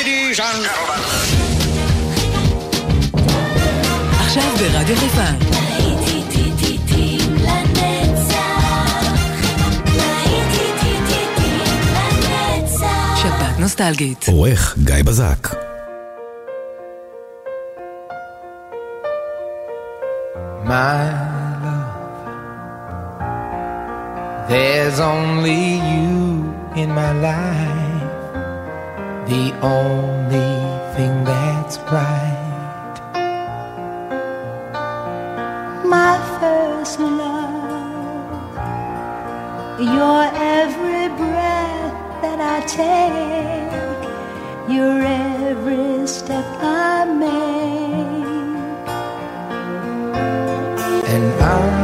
Ladies and gentlemen. עכשיו ברדיו חיפה. שבת נוסטלגית. עורך גיא בזק. My love, there's only you in my life, the only thing that's right. my first love. Your every breath that I take, your every step I make. And I,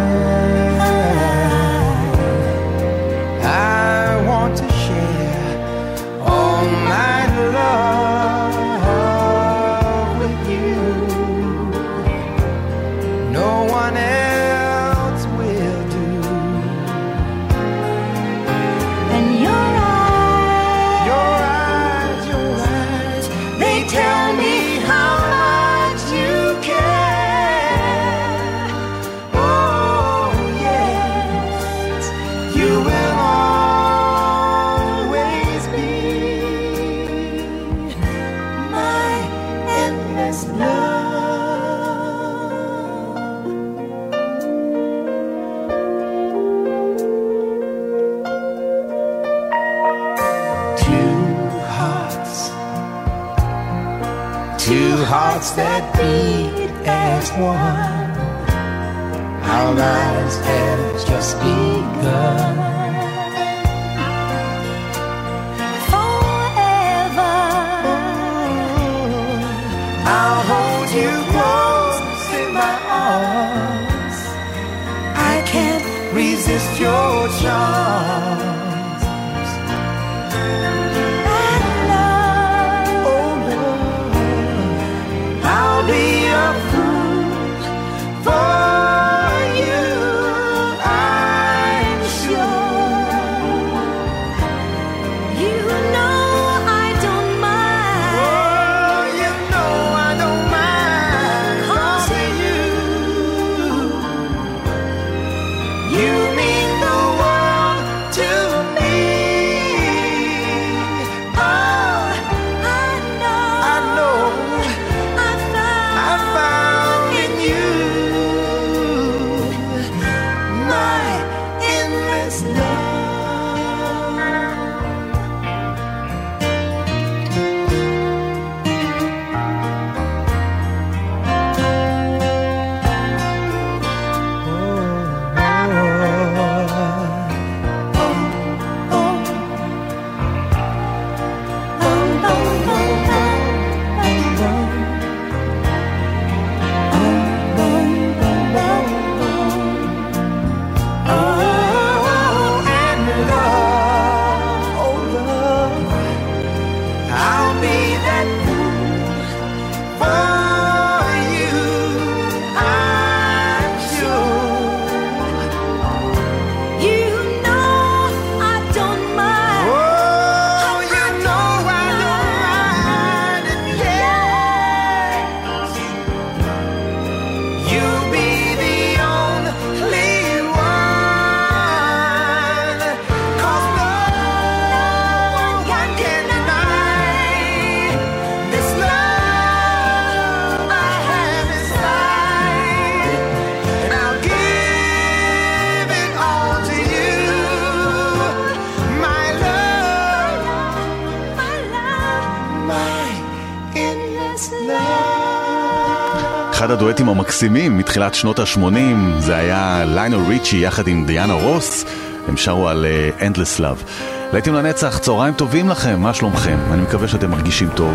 two hearts that beat as one. Our lives have just begun. forever. I'll hold you close in my arms. I can't resist your charms. המקסימים מתחילת שנות ה-80 זה היה ליינל ריצ'י יחד עם דיאנה רוס, הם שרו על uh, Endless Love. להיטים לנצח, צהריים טובים לכם, מה שלומכם? אני מקווה שאתם מרגישים טוב.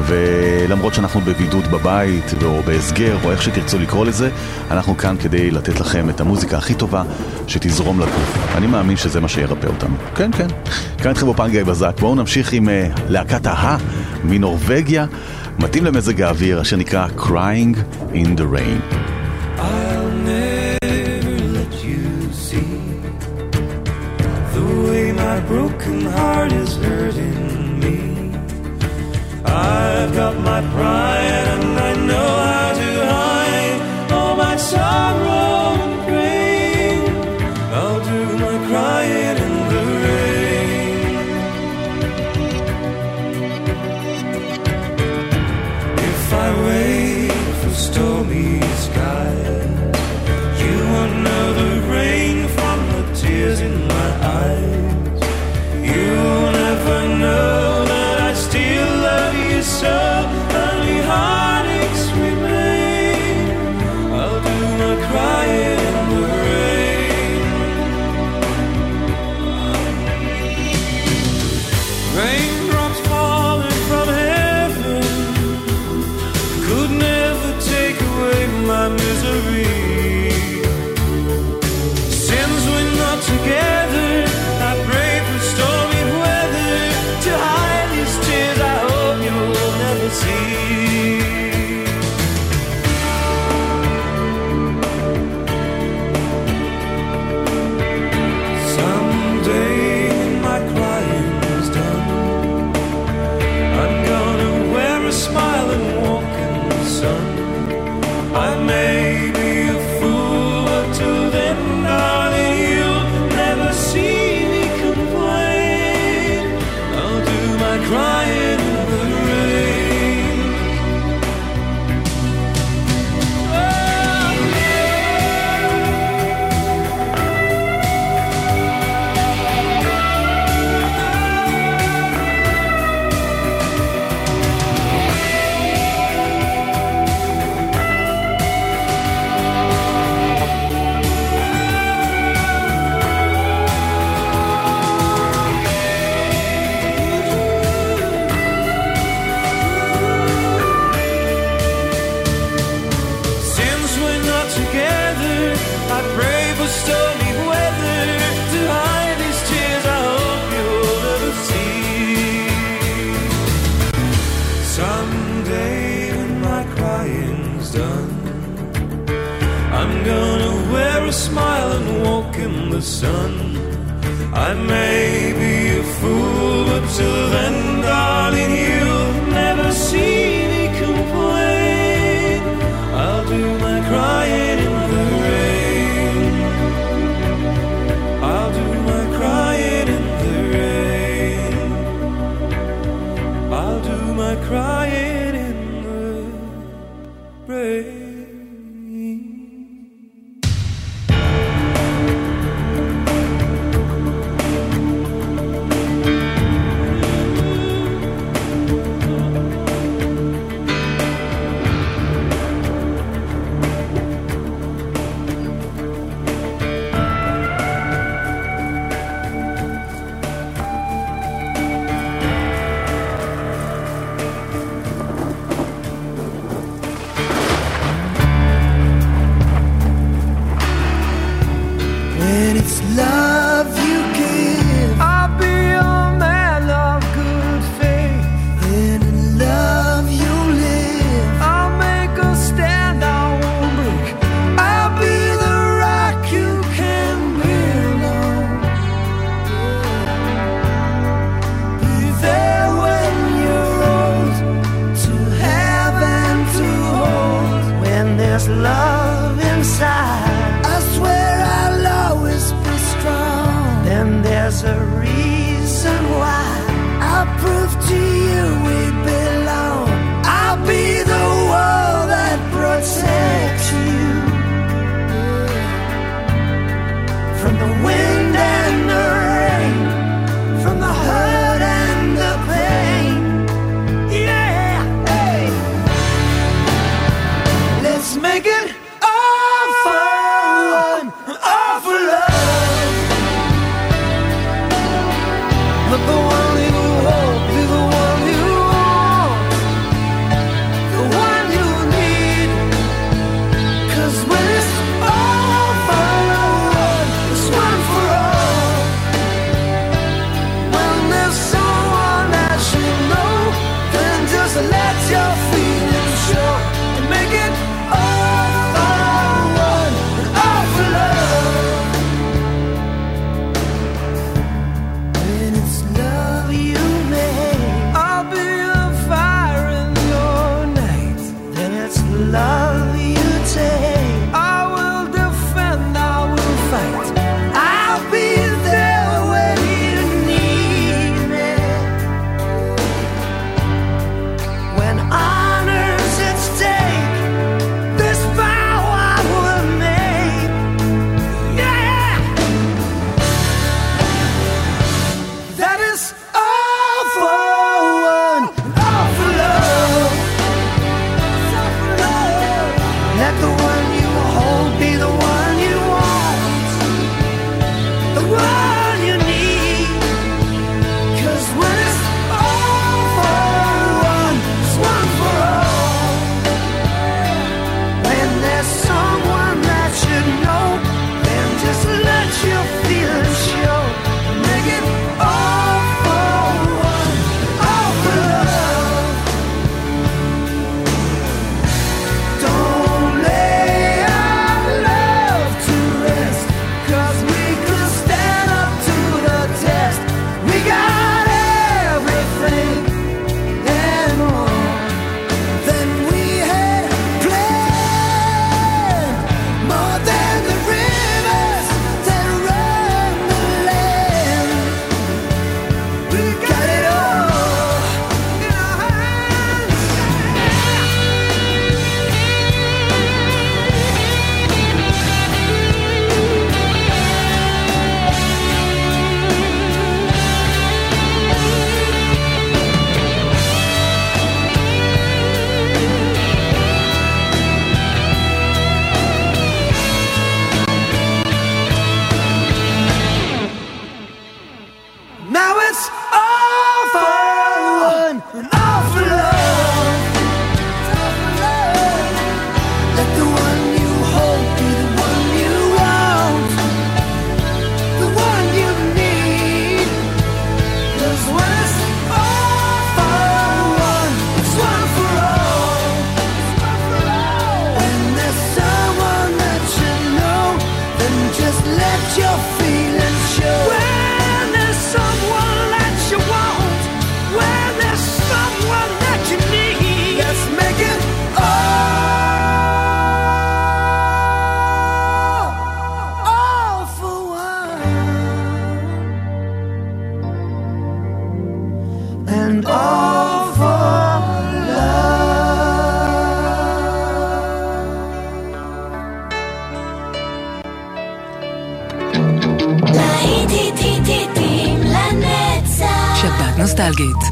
ולמרות שאנחנו בבידוד בבית, או בהסגר, או איך שתרצו לקרוא לזה, אנחנו כאן כדי לתת לכם את המוזיקה הכי טובה שתזרום לגוף. אני מאמין שזה מה שירפא אותנו. כן, כן. כאן איתכם באופן גיא בזק. בואו נמשיך עם uh, להקת ההא מנורבגיה. מתאים למזג האוויר, אשר נקרא Crying in the Rain. Son, sun. I may be a fool, but till then, darling, you.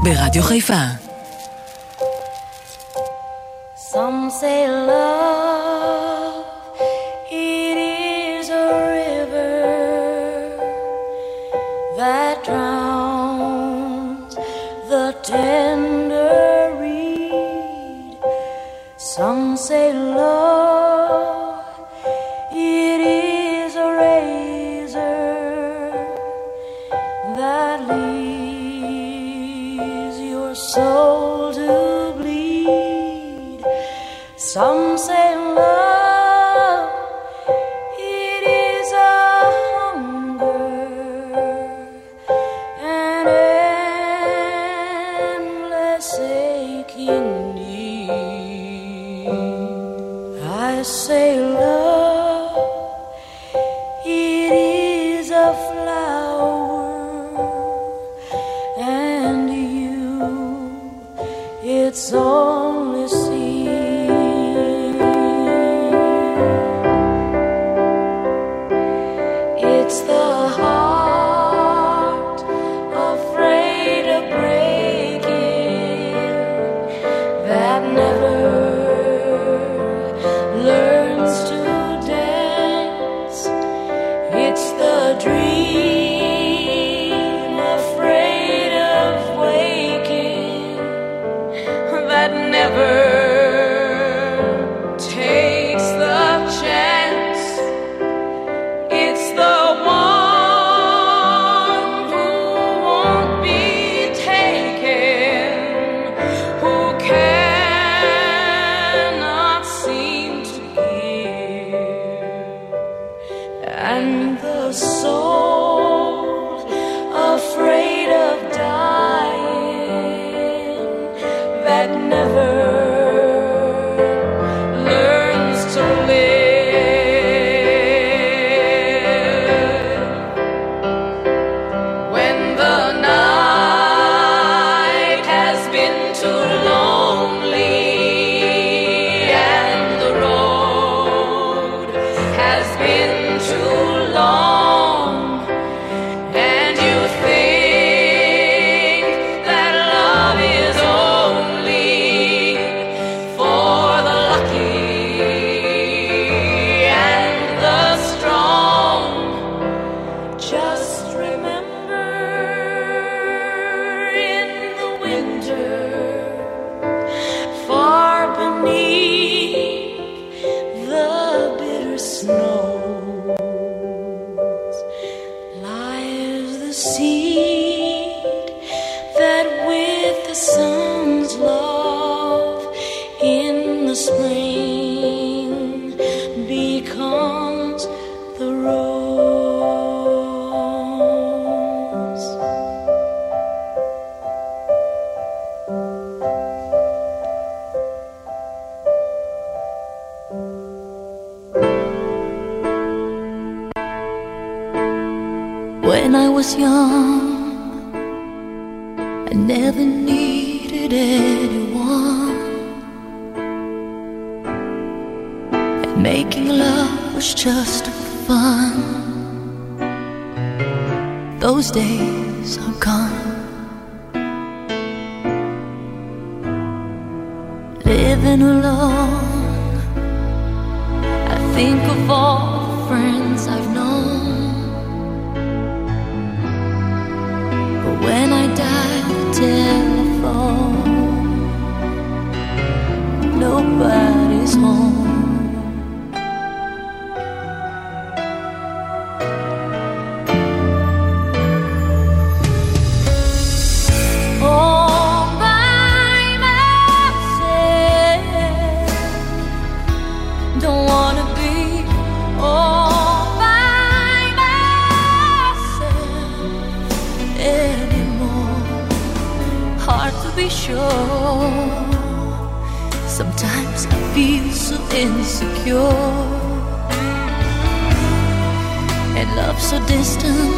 ברדיו חיפה. Love, distant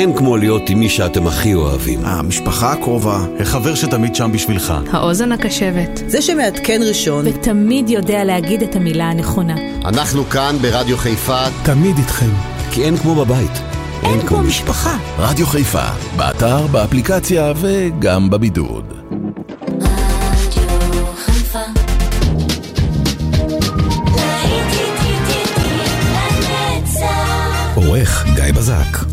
אין כמו להיות עם מי שאתם הכי אוהבים. המשפחה הקרובה, החבר שתמיד שם בשבילך. האוזן הקשבת. זה שמעדכן ראשון. ותמיד יודע להגיד את המילה הנכונה. אנחנו כאן ברדיו חיפה. תמיד איתכם. כי אין כמו בבית. אין, אין כמו משפחה. רדיו חיפה, באתר, באפליקציה וגם בבידוד. עורך גיא בזק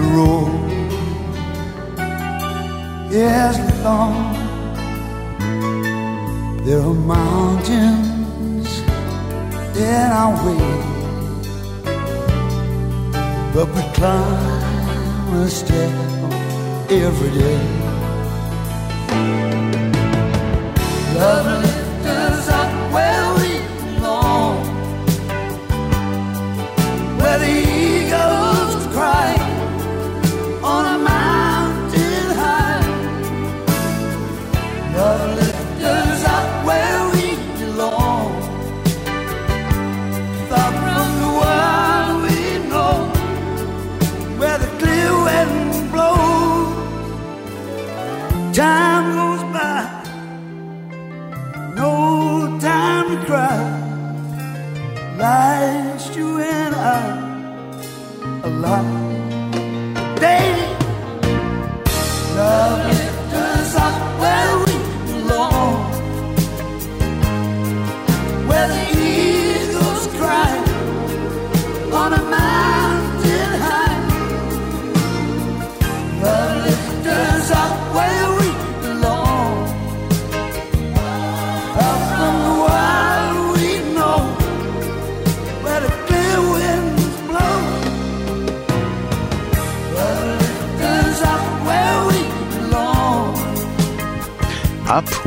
the road is long. There are mountains in our way, but we climb a step every day. Lovely.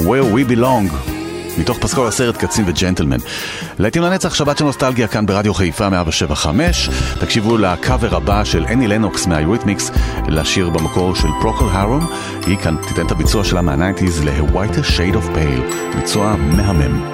Where We Belong, מתוך פסקול הסרט קצין וג'נטלמן. לעתים לנצח, שבת של נוסטלגיה כאן ברדיו חיפה 175. תקשיבו לקאבר הבא של אני לנוקס מהיוריתמיקס, לשיר במקור של פרוקל הארום. היא כאן תיתן את הביצוע שלה מהניינטיז ל-White Shade of Pale, ביצוע מהמם.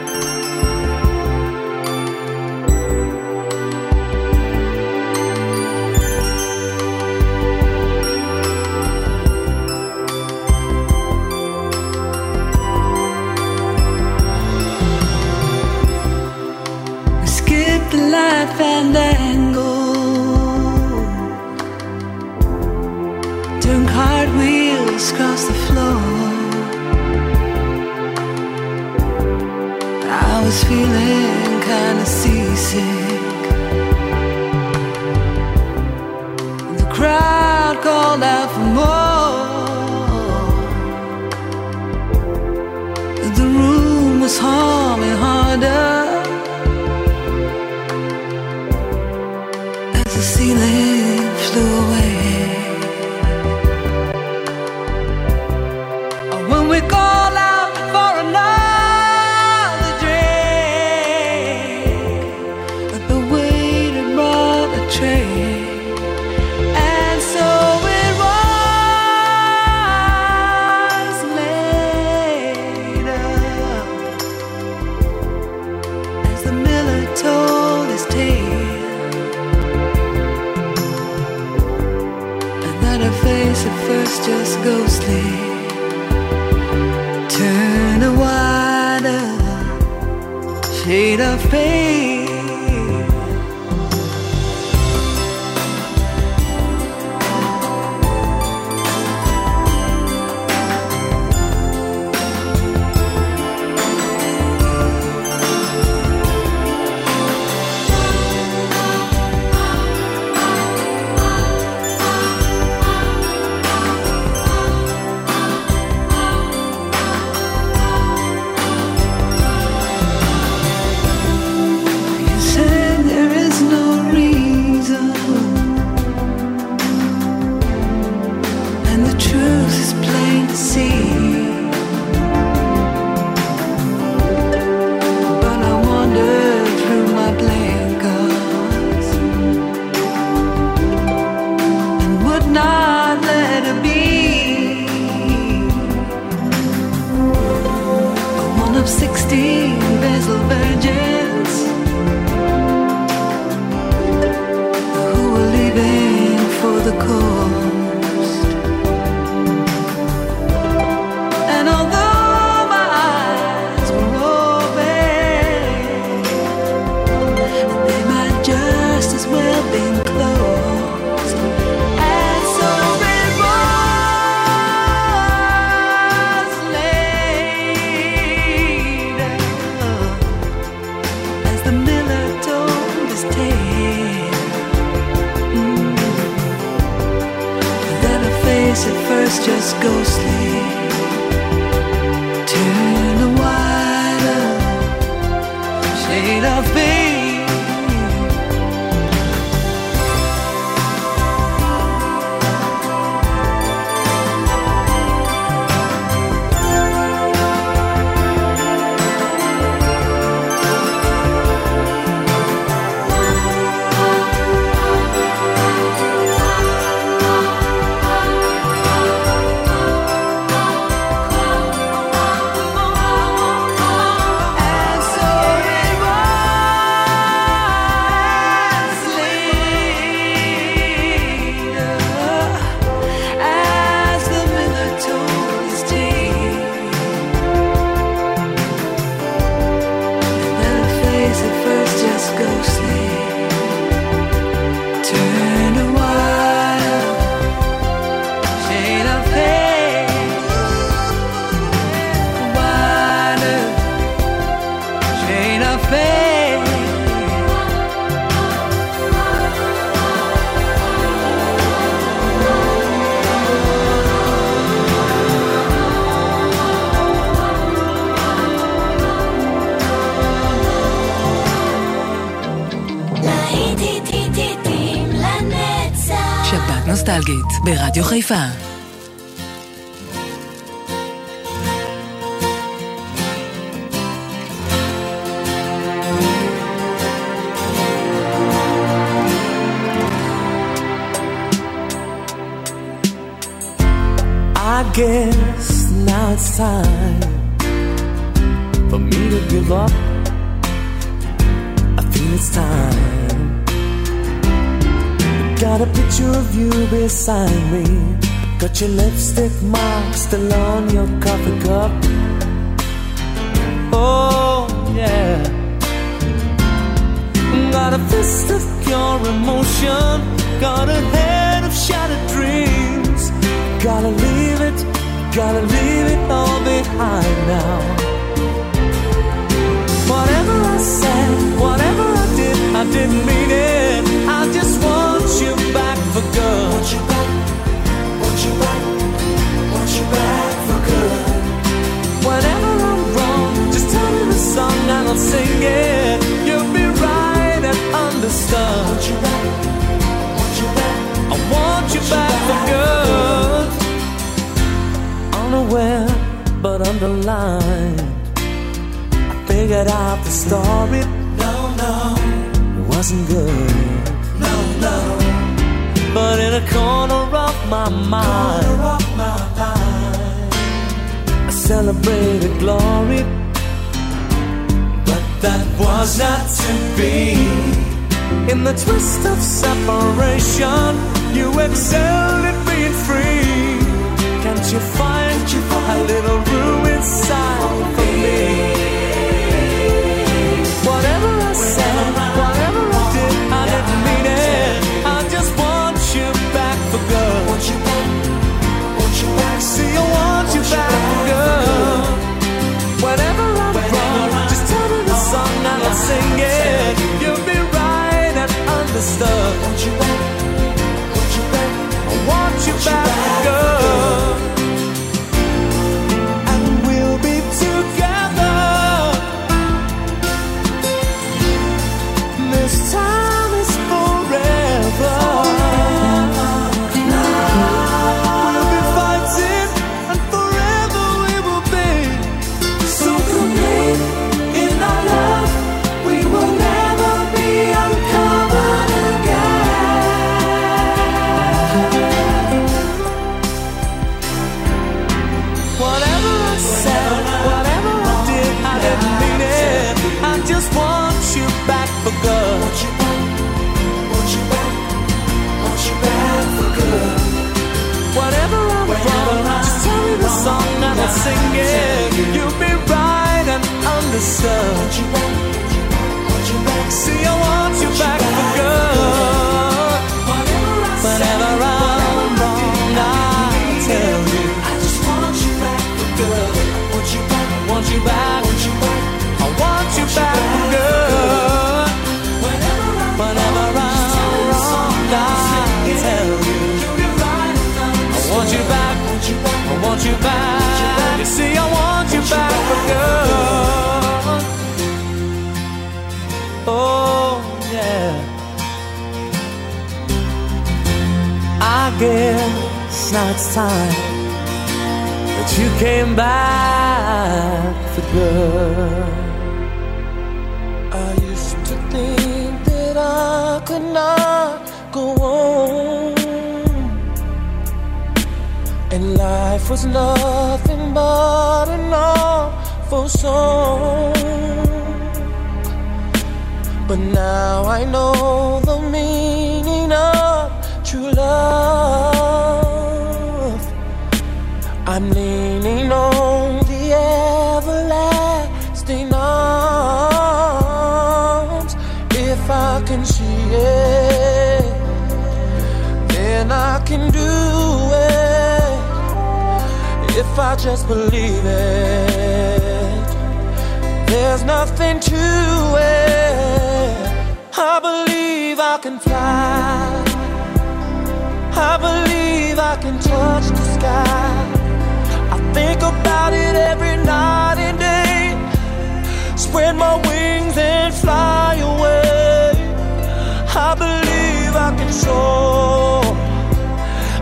Shade of pain. ברדיו חיפה. I guess now it's time for me to give up. I feel it's time. Got a picture of you beside me. Got your lipstick mark still on your coffee cup. Oh, yeah. Got a fist of pure emotion. Got a head of shattered dreams. Gotta leave it, gotta leave it all behind now. Whatever I said, whatever I did, I didn't mean it. I just want you back for good. Want you back, want you back, want you back for good. Whenever I'm wrong, just tell me the song and I'll sing it. You'll be right and understood. Want you back, want you back, I want you back for good. Unaware but underlined. I figured out the story. No, no, it wasn't good. No, no. But in a corner of my mind, I celebrated glory. But that was not to be. In the twist of separation, you excelled at being free. Can't you find a little room inside for me? Whatever I said, I want you back. Whenever I'm I tell you. I want you back Whenever I'm wrong, I tell you. I want you back. I you back. You see, I want. Guess now it's time that you came back for good. I used to think that I could not go on, and life was nothing but an awful song. But now I know the meaning love. I'm leaning on the everlasting arms. If I can see it, then I can do it. If I just believe it, there's nothing to it. I believe I can fly. I believe I can touch the sky. I think about it every night and day. Spread my wings and fly away. I believe I can soar.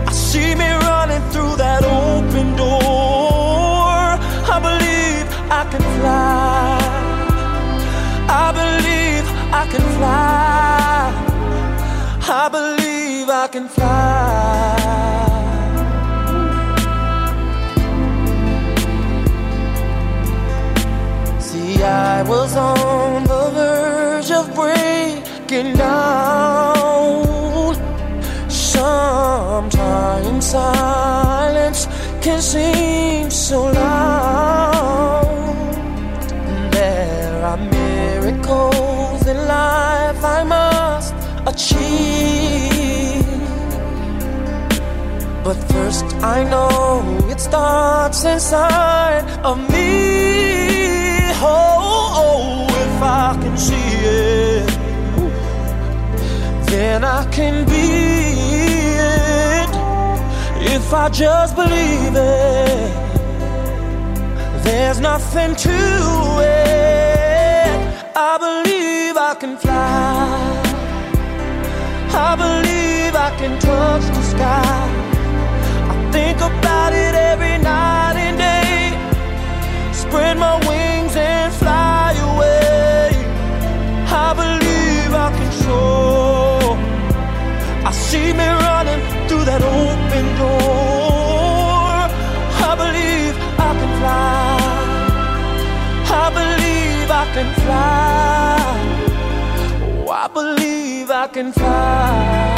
I see me running through that open door. I believe I can fly. I believe I can fly. I believe I can fly. See, I was on the verge of breaking down. Sometimes silence can seem so loud. I know it starts inside of me. Oh, oh, oh, if I can see it, then I can be it. If I just believe it, there's nothing to it. I believe I can fly. I believe I can touch the sky. About it every night and day. Spread my wings and fly away. I believe I can soar. I see me running through that open door. I believe I can fly. I believe I can fly. Oh, I believe I can fly.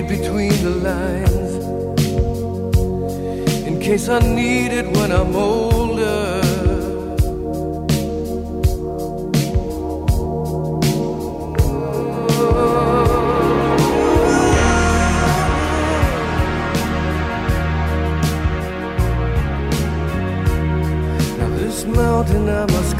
read between the lines in case I need it when I'm older. Now this mountain I must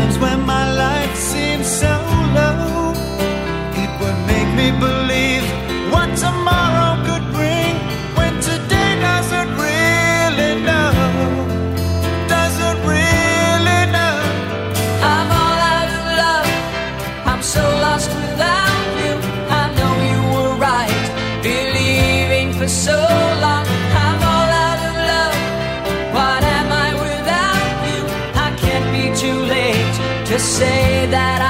times when my life seems so low, it would make me believe. that I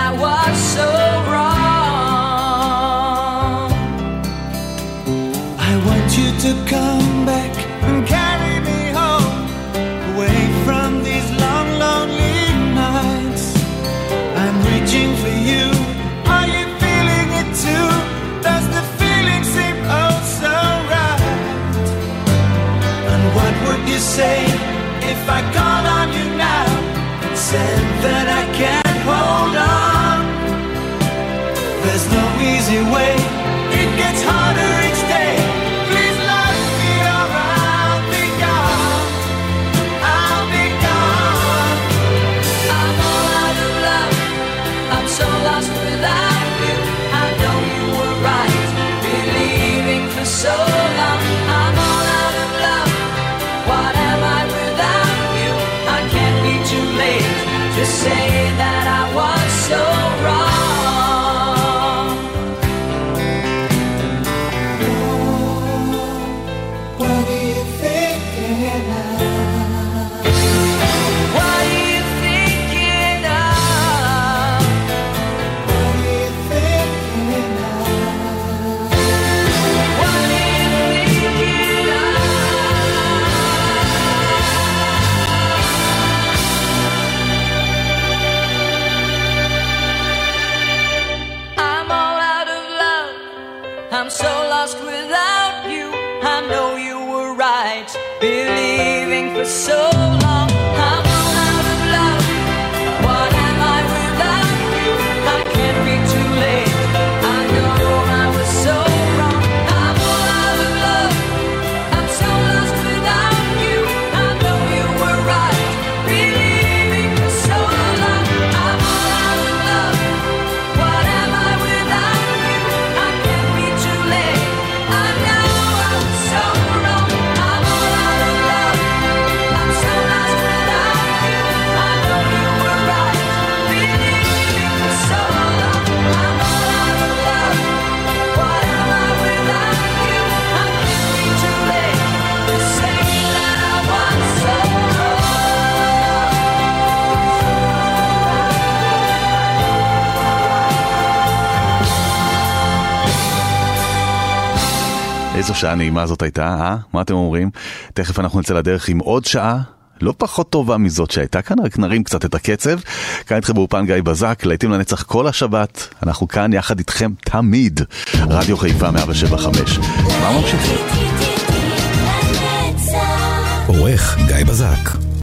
הנקודה הנעימה הזאת הייתה, אה? מה אתם אומרים? תכף אנחנו נצא לדרך עם עוד שעה. לא פחות טובה מזאת שהייתה כאן, רק נרים קצת את הקצב. כאן איתכם באופן גיא בזק, להיטים לנצח כל השבת. אנחנו כאן יחד איתכם תמיד. רדיו חיפה 175. מה ממשיכים? עורך גיא בזק